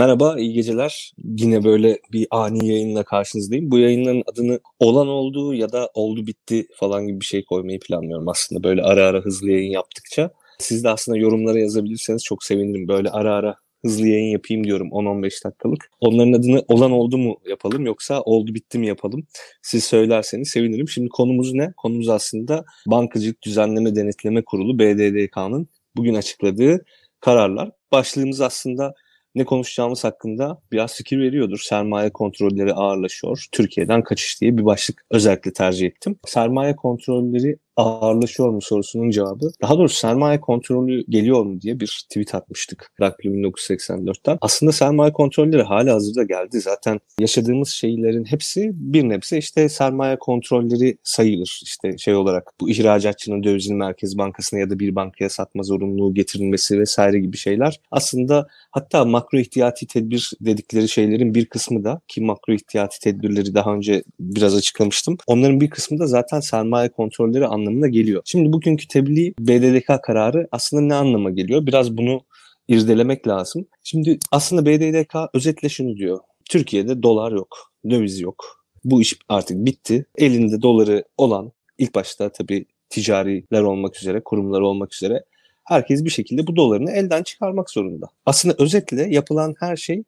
Merhaba, iyi geceler. Yine böyle bir ani yayınla karşınızdayım. Bu yayınların adını olan oldu ya da oldu bitti falan gibi bir şey koymayı planlıyorum aslında. Böyle ara ara hızlı yayın yaptıkça. Siz de aslında yorumlara yazabilirseniz çok sevinirim. Böyle ara ara hızlı yayın yapayım diyorum 10-15 dakikalık. Onların adını olan oldu mu yapalım yoksa oldu bitti mi yapalım? Siz söylerseniz sevinirim. Şimdi konumuz ne? Konumuz aslında Bankacılık Düzenleme Denetleme Kurulu BDDK'nın bugün açıkladığı kararlar. Başlığımız aslında ne konuşacağımız hakkında biraz fikir veriyordur. Sermaye kontrolleri ağırlaşıyor. Türkiye'den kaçış diye bir başlık özellikle tercih ettim. Sermaye kontrolleri ağırlaşıyor mu sorusunun cevabı. Daha doğrusu sermaye kontrolü geliyor mu diye bir tweet atmıştık Rakli 1984'ten. Aslında sermaye kontrolleri hala hazırda geldi. Zaten yaşadığımız şeylerin hepsi bir nebze işte sermaye kontrolleri sayılır. İşte şey olarak bu ihracatçının dövizini Merkez Bankası'na ya da bir bankaya satma zorunluluğu getirilmesi vesaire gibi şeyler. Aslında hatta makro ihtiyati tedbir dedikleri şeylerin bir kısmı da ki makro ihtiyati tedbirleri daha önce biraz açıklamıştım. Onların bir kısmı da zaten sermaye kontrolleri anlamına geliyor. Şimdi bugünkü tebliğ BDDK kararı aslında ne anlama geliyor? Biraz bunu irdelemek lazım. Şimdi aslında BDDK özetle şunu diyor. Türkiye'de dolar yok, döviz yok. Bu iş artık bitti. Elinde doları olan ilk başta tabii ticariler olmak üzere, kurumlar olmak üzere herkes bir şekilde bu dolarını elden çıkarmak zorunda. Aslında özetle yapılan her şey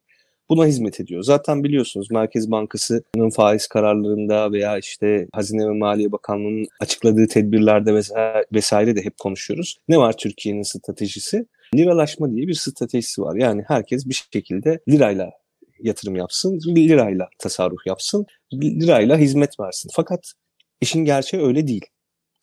buna hizmet ediyor. Zaten biliyorsunuz Merkez Bankası'nın faiz kararlarında veya işte Hazine ve Maliye Bakanlığı'nın açıkladığı tedbirlerde vesaire, de hep konuşuyoruz. Ne var Türkiye'nin stratejisi? Liralaşma diye bir stratejisi var. Yani herkes bir şekilde lirayla yatırım yapsın, bir lirayla tasarruf yapsın, bir lirayla hizmet versin. Fakat işin gerçeği öyle değil.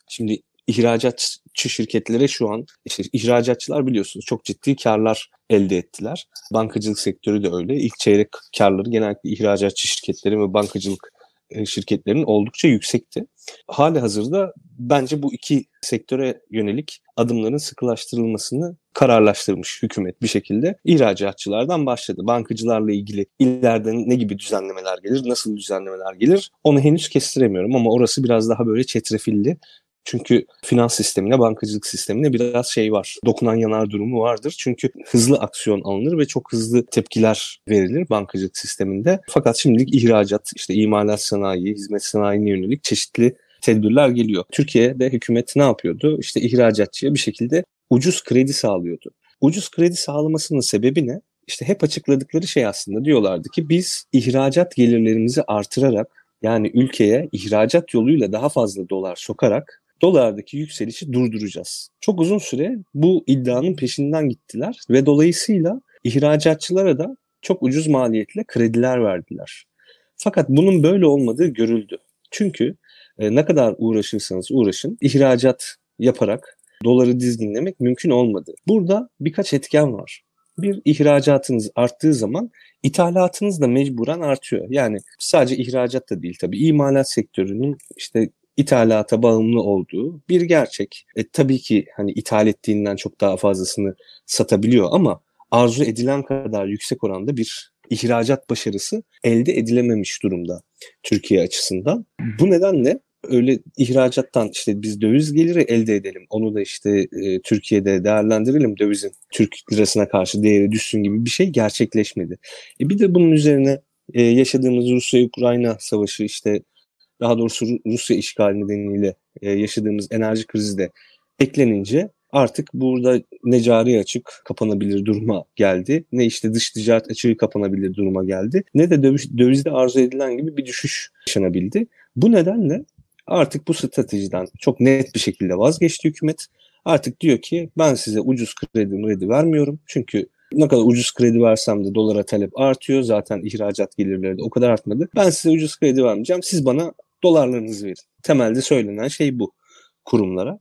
Şimdi ihracatçı şirketlere şu an işte ihracatçılar biliyorsunuz çok ciddi karlar elde ettiler. Bankacılık sektörü de öyle. İlk çeyrek karları genellikle ihracatçı şirketlerin ve bankacılık e, şirketlerinin oldukça yüksekti. Hali hazırda bence bu iki sektöre yönelik adımların sıkılaştırılmasını kararlaştırmış hükümet bir şekilde. İhracatçılardan başladı. Bankacılarla ilgili ileride ne gibi düzenlemeler gelir, nasıl düzenlemeler gelir onu henüz kestiremiyorum ama orası biraz daha böyle çetrefilli. Çünkü finans sistemine, bankacılık sistemine biraz şey var. Dokunan yanar durumu vardır. Çünkü hızlı aksiyon alınır ve çok hızlı tepkiler verilir bankacılık sisteminde. Fakat şimdilik ihracat, işte imalat sanayi, hizmet sanayine yönelik çeşitli tedbirler geliyor. Türkiye'de hükümet ne yapıyordu? İşte ihracatçıya bir şekilde ucuz kredi sağlıyordu. Ucuz kredi sağlamasının sebebi ne? İşte hep açıkladıkları şey aslında diyorlardı ki biz ihracat gelirlerimizi artırarak yani ülkeye ihracat yoluyla daha fazla dolar sokarak dolardaki yükselişi durduracağız. Çok uzun süre bu iddianın peşinden gittiler ve dolayısıyla ihracatçılara da çok ucuz maliyetle krediler verdiler. Fakat bunun böyle olmadığı görüldü. Çünkü e, ne kadar uğraşırsanız uğraşın ihracat yaparak doları dizginlemek mümkün olmadı. Burada birkaç etken var. Bir ihracatınız arttığı zaman ithalatınız da mecburen artıyor. Yani sadece ihracat da değil tabii imalat sektörünün işte ithalata bağımlı olduğu bir gerçek. E, tabii ki hani ithal ettiğinden çok daha fazlasını satabiliyor ama arzu edilen kadar yüksek oranda bir ihracat başarısı elde edilememiş durumda Türkiye açısından. Bu nedenle öyle ihracattan işte biz döviz geliri elde edelim. Onu da işte e, Türkiye'de değerlendirelim. Dövizin Türk lirasına karşı değeri düşsün gibi bir şey gerçekleşmedi. E, bir de bunun üzerine e, yaşadığımız Rusya-Ukrayna savaşı işte daha doğrusu Rusya işgali nedeniyle e, yaşadığımız enerji krizi de eklenince artık burada ne cari açık kapanabilir duruma geldi ne işte dış ticaret açığı kapanabilir duruma geldi ne de döviz, dövizde arzu edilen gibi bir düşüş yaşanabildi. Bu nedenle artık bu stratejiden çok net bir şekilde vazgeçti hükümet. Artık diyor ki ben size ucuz kredi kredi vermiyorum. Çünkü ne kadar ucuz kredi versem de dolara talep artıyor. Zaten ihracat gelirleri de o kadar artmadı. Ben size ucuz kredi vermeyeceğim. Siz bana dolarlarınızı verin. Temelde söylenen şey bu kurumlara.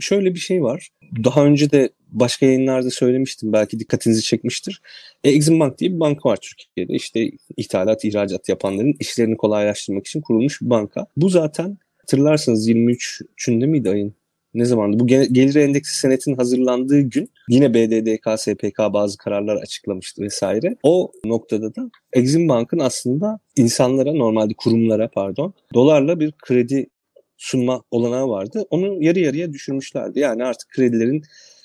Şöyle bir şey var. Daha önce de başka yayınlarda söylemiştim. Belki dikkatinizi çekmiştir. E, Exim Bank diye bir banka var Türkiye'de. İşte ithalat, ihracat yapanların işlerini kolaylaştırmak için kurulmuş bir banka. Bu zaten hatırlarsanız 23'ünde miydi ayın? Ne zamandı? Bu gelir endeksi senetin hazırlandığı gün yine BDDK, SPK bazı kararlar açıklamıştı vesaire. O noktada da Exim Bank'ın aslında insanlara normalde kurumlara pardon dolarla bir kredi sunma olanağı vardı. Onu yarı yarıya düşürmüşlerdi. Yani artık kredilerin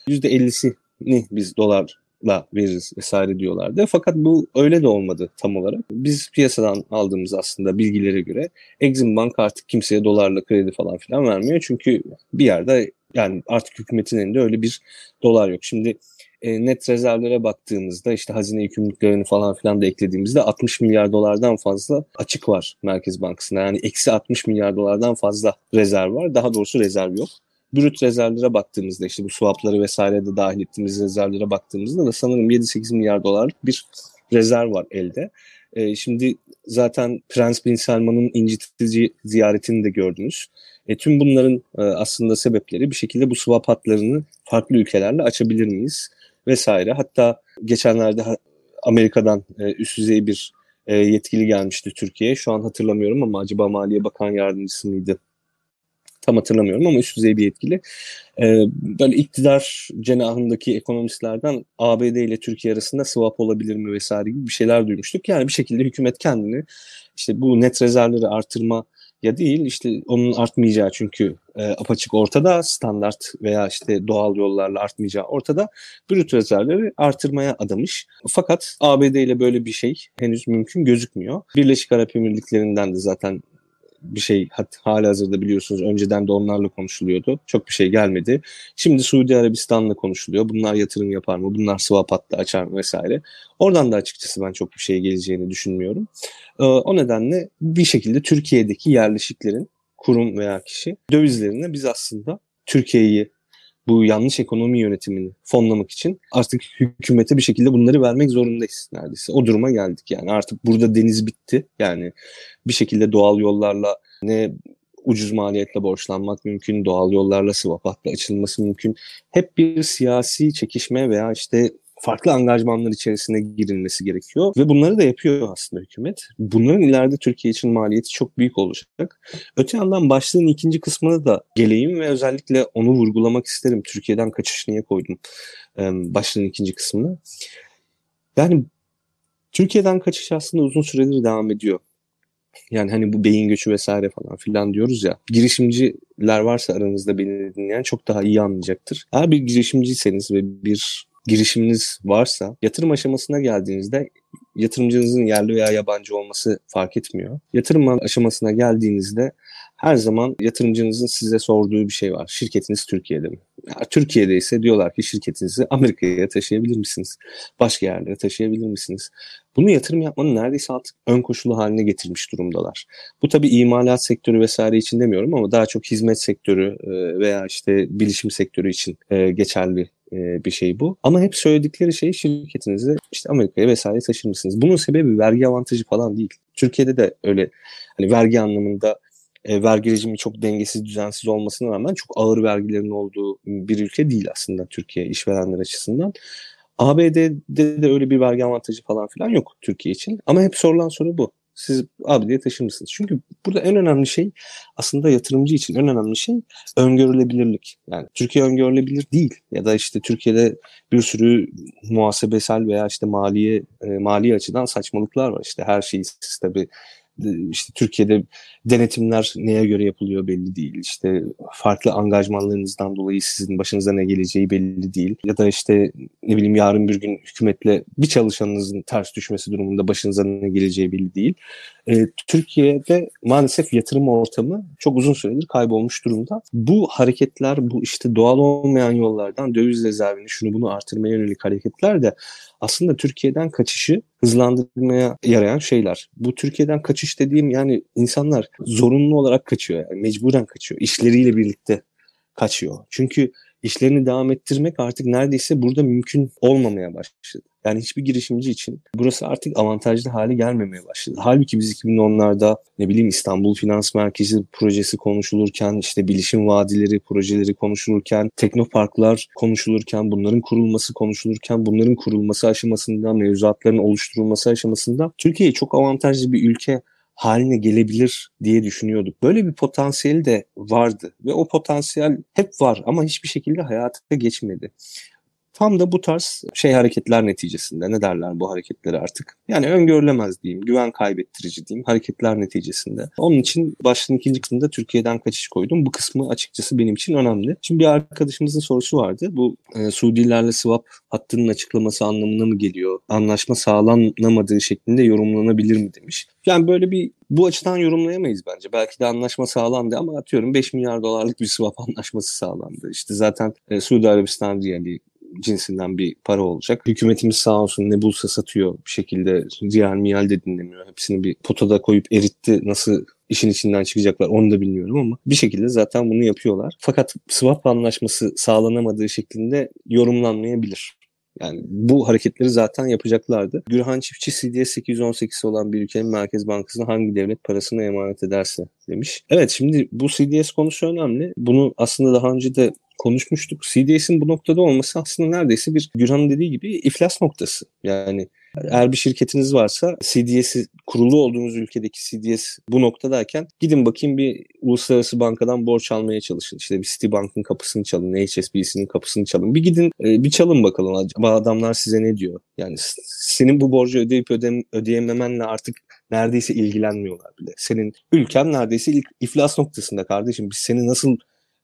%50'sini biz dolar la veririz vesaire diyorlardı. Fakat bu öyle de olmadı tam olarak. Biz piyasadan aldığımız aslında bilgilere göre Exim Bank artık kimseye dolarla kredi falan filan vermiyor. Çünkü bir yerde yani artık hükümetin elinde öyle bir dolar yok. Şimdi e, net rezervlere baktığımızda işte hazine yükümlülüklerini falan filan da eklediğimizde 60 milyar dolardan fazla açık var Merkez Bankası'nda. Yani eksi 60 milyar dolardan fazla rezerv var. Daha doğrusu rezerv yok. Brüt rezervlere baktığımızda işte bu swapları vesaire de dahil ettiğimiz rezervlere baktığımızda da sanırım 7-8 milyar dolarlık bir rezerv var elde. E, şimdi zaten Prens Bin Selman'ın incitici ziyaretini de gördünüz. E, tüm bunların e, aslında sebepleri bir şekilde bu swap hatlarını farklı ülkelerle açabilir miyiz vesaire. Hatta geçenlerde Amerika'dan e, üst düzey bir e, yetkili gelmişti Türkiye'ye. Şu an hatırlamıyorum ama acaba Maliye Bakan Yardımcısı mıydı? Tam hatırlamıyorum ama üst düzey bir yetkili. E, böyle iktidar cenahındaki ekonomistlerden ABD ile Türkiye arasında swap olabilir mi vesaire gibi bir şeyler duymuştuk. Yani bir şekilde hükümet kendini işte bu net rezervleri artırma ya değil işte onun artmayacağı çünkü e, apaçık ortada standart veya işte doğal yollarla artmayacağı ortada brüt rezervleri artırmaya adamış. Fakat ABD ile böyle bir şey henüz mümkün gözükmüyor. Birleşik Arap Emirlikleri'nden de zaten bir şey hala hazırda biliyorsunuz önceden de onlarla konuşuluyordu. Çok bir şey gelmedi. Şimdi Suudi Arabistan'la konuşuluyor. Bunlar yatırım yapar mı? Bunlar swap hattı açar mı vesaire. Oradan da açıkçası ben çok bir şey geleceğini düşünmüyorum. Ee, o nedenle bir şekilde Türkiye'deki yerleşiklerin kurum veya kişi dövizlerine biz aslında Türkiye'yi bu yanlış ekonomi yönetimini fonlamak için artık hükümete bir şekilde bunları vermek zorundayız neredeyse. O duruma geldik yani artık burada deniz bitti. Yani bir şekilde doğal yollarla ne ucuz maliyetle borçlanmak mümkün, doğal yollarla swap hattı açılması mümkün. Hep bir siyasi çekişme veya işte farklı angajmanlar içerisine girilmesi gerekiyor ve bunları da yapıyor aslında hükümet. Bunların ileride Türkiye için maliyeti çok büyük olacak. Öte yandan başlığın ikinci kısmına da geleyim ve özellikle onu vurgulamak isterim. Türkiye'den kaçış niye koydum başlığın ikinci kısmını. Yani Türkiye'den kaçış aslında uzun süredir devam ediyor. Yani hani bu beyin göçü vesaire falan filan diyoruz ya. Girişimciler varsa aranızda beni dinleyen çok daha iyi anlayacaktır. Eğer bir girişimciyseniz ve bir girişiminiz varsa yatırım aşamasına geldiğinizde yatırımcınızın yerli veya yabancı olması fark etmiyor. Yatırım aşamasına geldiğinizde her zaman yatırımcınızın size sorduğu bir şey var. Şirketiniz Türkiye'de mi? Ya, Türkiye'de ise diyorlar ki şirketinizi Amerika'ya taşıyabilir misiniz? Başka yerlere taşıyabilir misiniz? Bunu yatırım yapmanın neredeyse artık ön koşulu haline getirmiş durumdalar. Bu tabii imalat sektörü vesaire için demiyorum ama daha çok hizmet sektörü veya işte bilişim sektörü için geçerli bir şey bu. Ama hep söyledikleri şey şirketinizi işte Amerika'ya vesaire taşır mısınız? Bunun sebebi vergi avantajı falan değil. Türkiye'de de öyle hani vergi anlamında e, vergi rejimi çok dengesiz, düzensiz olmasına rağmen çok ağır vergilerin olduğu bir ülke değil aslında Türkiye işverenler açısından. ABD'de de öyle bir vergi avantajı falan filan yok Türkiye için. Ama hep sorulan soru bu siz ABD'ye taşır mısınız? Çünkü burada en önemli şey aslında yatırımcı için en önemli şey öngörülebilirlik. Yani Türkiye öngörülebilir değil ya da işte Türkiye'de bir sürü muhasebesel veya işte maliye e, mali açıdan saçmalıklar var. İşte her şeyi siz tabii işte Türkiye'de denetimler neye göre yapılıyor belli değil. İşte farklı angajmanlarınızdan dolayı sizin başınıza ne geleceği belli değil. Ya da işte ne bileyim yarın bir gün hükümetle bir çalışanınızın ters düşmesi durumunda başınıza ne geleceği belli değil. E, Türkiye'de maalesef yatırım ortamı çok uzun süredir kaybolmuş durumda. Bu hareketler, bu işte doğal olmayan yollardan döviz rezervini şunu bunu artırmaya yönelik hareketler de aslında Türkiye'den kaçışı hızlandırmaya yarayan şeyler. Bu Türkiye'den kaçış dediğim yani insanlar zorunlu olarak kaçıyor. Yani mecburen kaçıyor. İşleriyle birlikte kaçıyor. Çünkü işlerini devam ettirmek artık neredeyse burada mümkün olmamaya başladı. Yani hiçbir girişimci için burası artık avantajlı hale gelmemeye başladı. Halbuki biz 2010'larda ne bileyim İstanbul Finans Merkezi projesi konuşulurken, işte bilişim vadileri projeleri konuşulurken, teknoparklar konuşulurken, bunların kurulması konuşulurken, bunların kurulması aşamasında, mevzuatların oluşturulması aşamasında Türkiye çok avantajlı bir ülke haline gelebilir diye düşünüyorduk. Böyle bir potansiyel de vardı ve o potansiyel hep var ama hiçbir şekilde hayata geçmedi. Tam da bu tarz şey hareketler neticesinde ne derler bu hareketleri artık? Yani öngörülemez diyeyim, güven kaybettirici diyeyim hareketler neticesinde. Onun için başlığın ikinci kısmında Türkiye'den kaçış koydum. Bu kısmı açıkçası benim için önemli. Şimdi bir arkadaşımızın sorusu vardı. Bu e, Suudilerle swap hattının açıklaması anlamına mı geliyor? Anlaşma sağlanamadığı şeklinde yorumlanabilir mi demiş. Yani böyle bir bu açıdan yorumlayamayız bence. Belki de anlaşma sağlandı ama atıyorum 5 milyar dolarlık bir swap anlaşması sağlandı. İşte zaten e, Suudi Arabistan riyali cinsinden bir para olacak. Hükümetimiz sağ olsun ne bulsa satıyor bir şekilde. Riyal miyal de dinlemiyor. Hepsini bir potada koyup eritti. Nasıl işin içinden çıkacaklar onu da bilmiyorum ama bir şekilde zaten bunu yapıyorlar. Fakat swap anlaşması sağlanamadığı şeklinde yorumlanmayabilir. Yani bu hareketleri zaten yapacaklardı. Gürhan Çiftçi CDS 818 olan bir ülkenin Merkez Bankası'na hangi devlet parasını emanet ederse demiş. Evet şimdi bu CDS konusu önemli. Bunu aslında daha önce de konuşmuştuk. CDS'in bu noktada olması aslında neredeyse bir Gürhan'ın dediği gibi iflas noktası. Yani eğer bir şirketiniz varsa CDS'i kurulu olduğunuz ülkedeki CDS bu noktadayken gidin bakayım bir uluslararası bankadan borç almaya çalışın. İşte bir Citibank'ın kapısını çalın, HSBC'nin kapısını çalın. Bir gidin e, bir çalın bakalım acaba adamlar size ne diyor. Yani senin bu borcu ödeyip ödem ödeyememenle artık neredeyse ilgilenmiyorlar bile. Senin ülken neredeyse ilk iflas noktasında kardeşim. Biz seni nasıl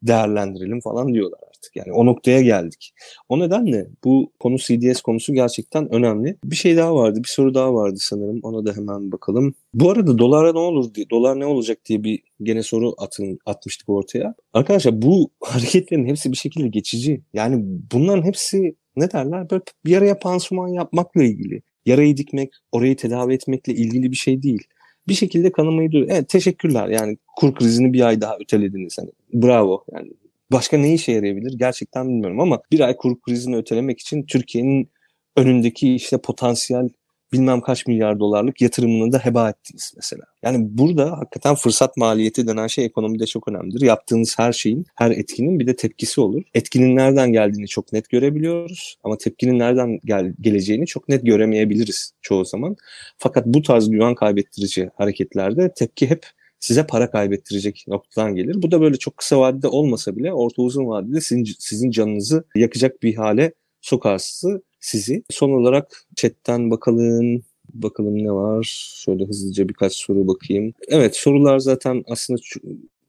değerlendirelim falan diyorlar artık. Yani o noktaya geldik. O nedenle bu konu CDS konusu gerçekten önemli. Bir şey daha vardı, bir soru daha vardı sanırım. Ona da hemen bakalım. Bu arada dolara ne olur diye, dolar ne olacak diye bir gene soru atın, atmıştık ortaya. Arkadaşlar bu hareketlerin hepsi bir şekilde geçici. Yani bunların hepsi ne derler? Böyle bir yaraya pansuman yapmakla ilgili. Yarayı dikmek, orayı tedavi etmekle ilgili bir şey değil bir şekilde kanamayı duruyor. Evet teşekkürler yani kur krizini bir ay daha ötelediniz. Hani bravo yani başka ne işe yarayabilir gerçekten bilmiyorum ama bir ay kur krizini ötelemek için Türkiye'nin önündeki işte potansiyel bilmem kaç milyar dolarlık yatırımını da heba ettiniz mesela. Yani burada hakikaten fırsat maliyeti denen şey ekonomide çok önemlidir. Yaptığınız her şeyin, her etkinin bir de tepkisi olur. Etkinin nereden geldiğini çok net görebiliyoruz ama tepkinin nereden gel geleceğini çok net göremeyebiliriz çoğu zaman. Fakat bu tarz güven kaybettirici hareketlerde tepki hep size para kaybettirecek noktadan gelir. Bu da böyle çok kısa vadede olmasa bile orta uzun vadede sizin, sizin canınızı yakacak bir hale sokarsı sizi. Son olarak chatten bakalım. Bakalım ne var? Şöyle hızlıca birkaç soru bakayım. Evet sorular zaten aslında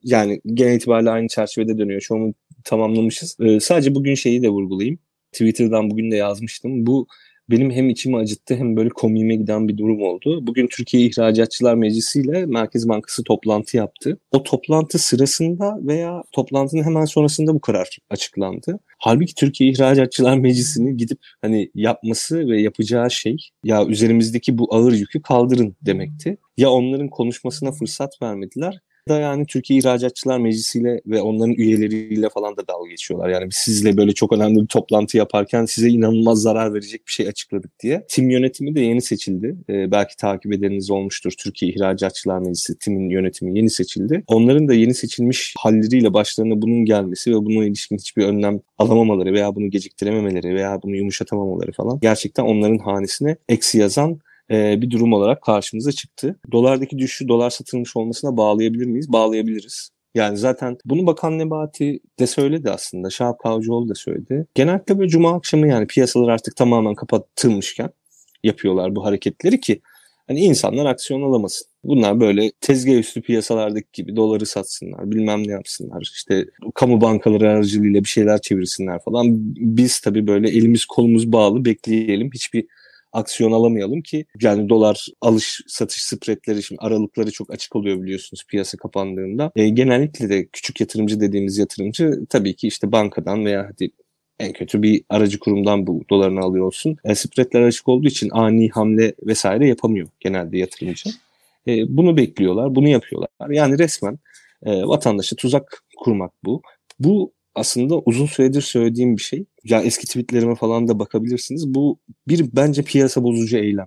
yani genel itibariyle aynı çerçevede dönüyor. Çoğunu tamamlamışız. Ee, sadece bugün şeyi de vurgulayayım. Twitter'dan bugün de yazmıştım. Bu benim hem içimi acıttı hem böyle komiğime giden bir durum oldu. Bugün Türkiye İhracatçılar Meclisi ile Merkez Bankası toplantı yaptı. O toplantı sırasında veya toplantının hemen sonrasında bu karar açıklandı. Halbuki Türkiye İhracatçılar Meclisi'nin gidip hani yapması ve yapacağı şey ya üzerimizdeki bu ağır yükü kaldırın demekti. Ya onların konuşmasına fırsat vermediler da yani Türkiye İhracatçılar Meclisi'yle ve onların üyeleriyle falan da dalga geçiyorlar. Yani sizle böyle çok önemli bir toplantı yaparken size inanılmaz zarar verecek bir şey açıkladık diye. Tim yönetimi de yeni seçildi. Ee, belki takip edeniniz olmuştur. Türkiye İhracatçılar Meclisi Tim'in yönetimi yeni seçildi. Onların da yeni seçilmiş halleriyle başlarına bunun gelmesi ve buna ilişkin hiçbir önlem alamamaları veya bunu geciktirememeleri veya bunu yumuşatamamaları falan gerçekten onların hanesine eksi yazan e, bir durum olarak karşımıza çıktı. Dolardaki düşüşü dolar satılmış olmasına bağlayabilir miyiz? Bağlayabiliriz. Yani zaten bunu Bakan Nebati de söyledi aslında. Şahap Kavcıoğlu da söyledi. Genellikle böyle cuma akşamı yani piyasalar artık tamamen kapatılmışken yapıyorlar bu hareketleri ki hani insanlar aksiyon alamasın. Bunlar böyle tezgah üstü piyasalardaki gibi doları satsınlar, bilmem ne yapsınlar. İşte kamu bankaları aracılığıyla bir şeyler çevirsinler falan. Biz tabii böyle elimiz kolumuz bağlı bekleyelim. Hiçbir aksiyon alamayalım ki yani dolar alış satış spreadleri şimdi aralıkları çok açık oluyor biliyorsunuz piyasa kapandığında. E, genellikle de küçük yatırımcı dediğimiz yatırımcı tabii ki işte bankadan veya hadi en kötü bir aracı kurumdan bu dolarını alıyor olsun. E, spreadler açık olduğu için ani hamle vesaire yapamıyor genelde yatırımcı. E, bunu bekliyorlar, bunu yapıyorlar. Yani resmen e, vatandaşa tuzak kurmak bu. Bu aslında uzun süredir söylediğim bir şey. Ya eski tweetlerime falan da bakabilirsiniz. Bu bir bence piyasa bozucu eylem.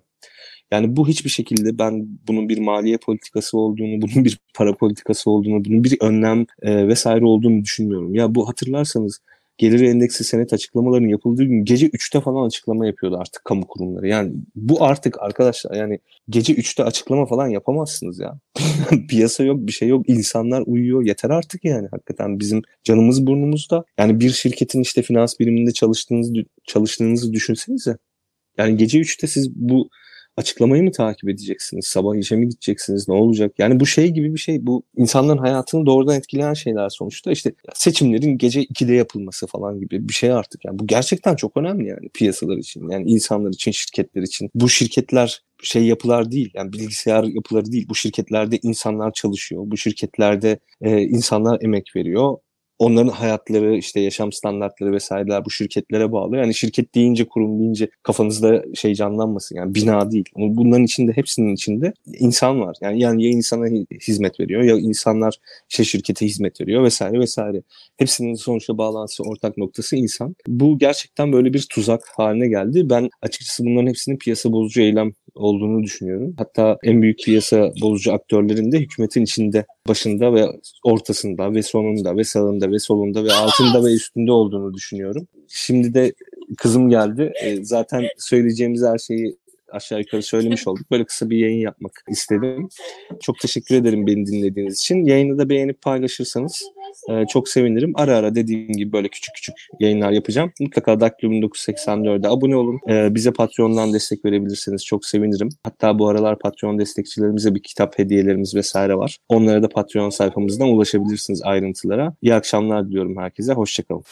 Yani bu hiçbir şekilde ben bunun bir maliye politikası olduğunu, bunun bir para politikası olduğunu, bunun bir önlem e, vesaire olduğunu düşünmüyorum. Ya bu hatırlarsanız gelir endeksi senet açıklamalarının yapıldığı gün gece 3'te falan açıklama yapıyordu artık kamu kurumları. Yani bu artık arkadaşlar yani gece 3'te açıklama falan yapamazsınız ya. Piyasa yok bir şey yok insanlar uyuyor yeter artık yani hakikaten bizim canımız burnumuzda. Yani bir şirketin işte finans biriminde çalıştığınızı, çalıştığınızı düşünsenize. Yani gece 3'te siz bu açıklamayı mı takip edeceksiniz? Sabah işe mi gideceksiniz? Ne olacak? Yani bu şey gibi bir şey. Bu insanların hayatını doğrudan etkileyen şeyler sonuçta. İşte seçimlerin gece 2'de yapılması falan gibi bir şey artık. Yani bu gerçekten çok önemli yani piyasalar için. Yani insanlar için, şirketler için. Bu şirketler şey yapılar değil. Yani bilgisayar yapıları değil. Bu şirketlerde insanlar çalışıyor. Bu şirketlerde e, insanlar emek veriyor onların hayatları işte yaşam standartları vesaireler bu şirketlere bağlı. Yani şirket deyince kurum deyince kafanızda şey canlanmasın yani bina değil. Bunların içinde hepsinin içinde insan var. Yani, yani ya insana hizmet veriyor ya insanlar şey şirkete hizmet veriyor vesaire vesaire. Hepsinin sonuçta bağlantısı ortak noktası insan. Bu gerçekten böyle bir tuzak haline geldi. Ben açıkçası bunların hepsinin piyasa bozucu eylem olduğunu düşünüyorum. Hatta en büyük piyasa bozucu aktörlerin de hükümetin içinde başında ve ortasında ve sonunda ve sağında ve solunda ve altında ve üstünde olduğunu düşünüyorum. Şimdi de kızım geldi. E, zaten söyleyeceğimiz her şeyi aşağı yukarı söylemiş olduk. Böyle kısa bir yayın yapmak istedim. Çok teşekkür ederim beni dinlediğiniz için. Yayını da beğenip paylaşırsanız e, çok sevinirim. Ara ara dediğim gibi böyle küçük küçük yayınlar yapacağım. Mutlaka Dark Club 1984'e abone olun. E, bize Patreon'dan destek verebilirseniz çok sevinirim. Hatta bu aralar Patreon destekçilerimize bir kitap hediyelerimiz vesaire var. Onlara da Patreon sayfamızdan ulaşabilirsiniz ayrıntılara. İyi akşamlar diliyorum herkese. Hoşçakalın.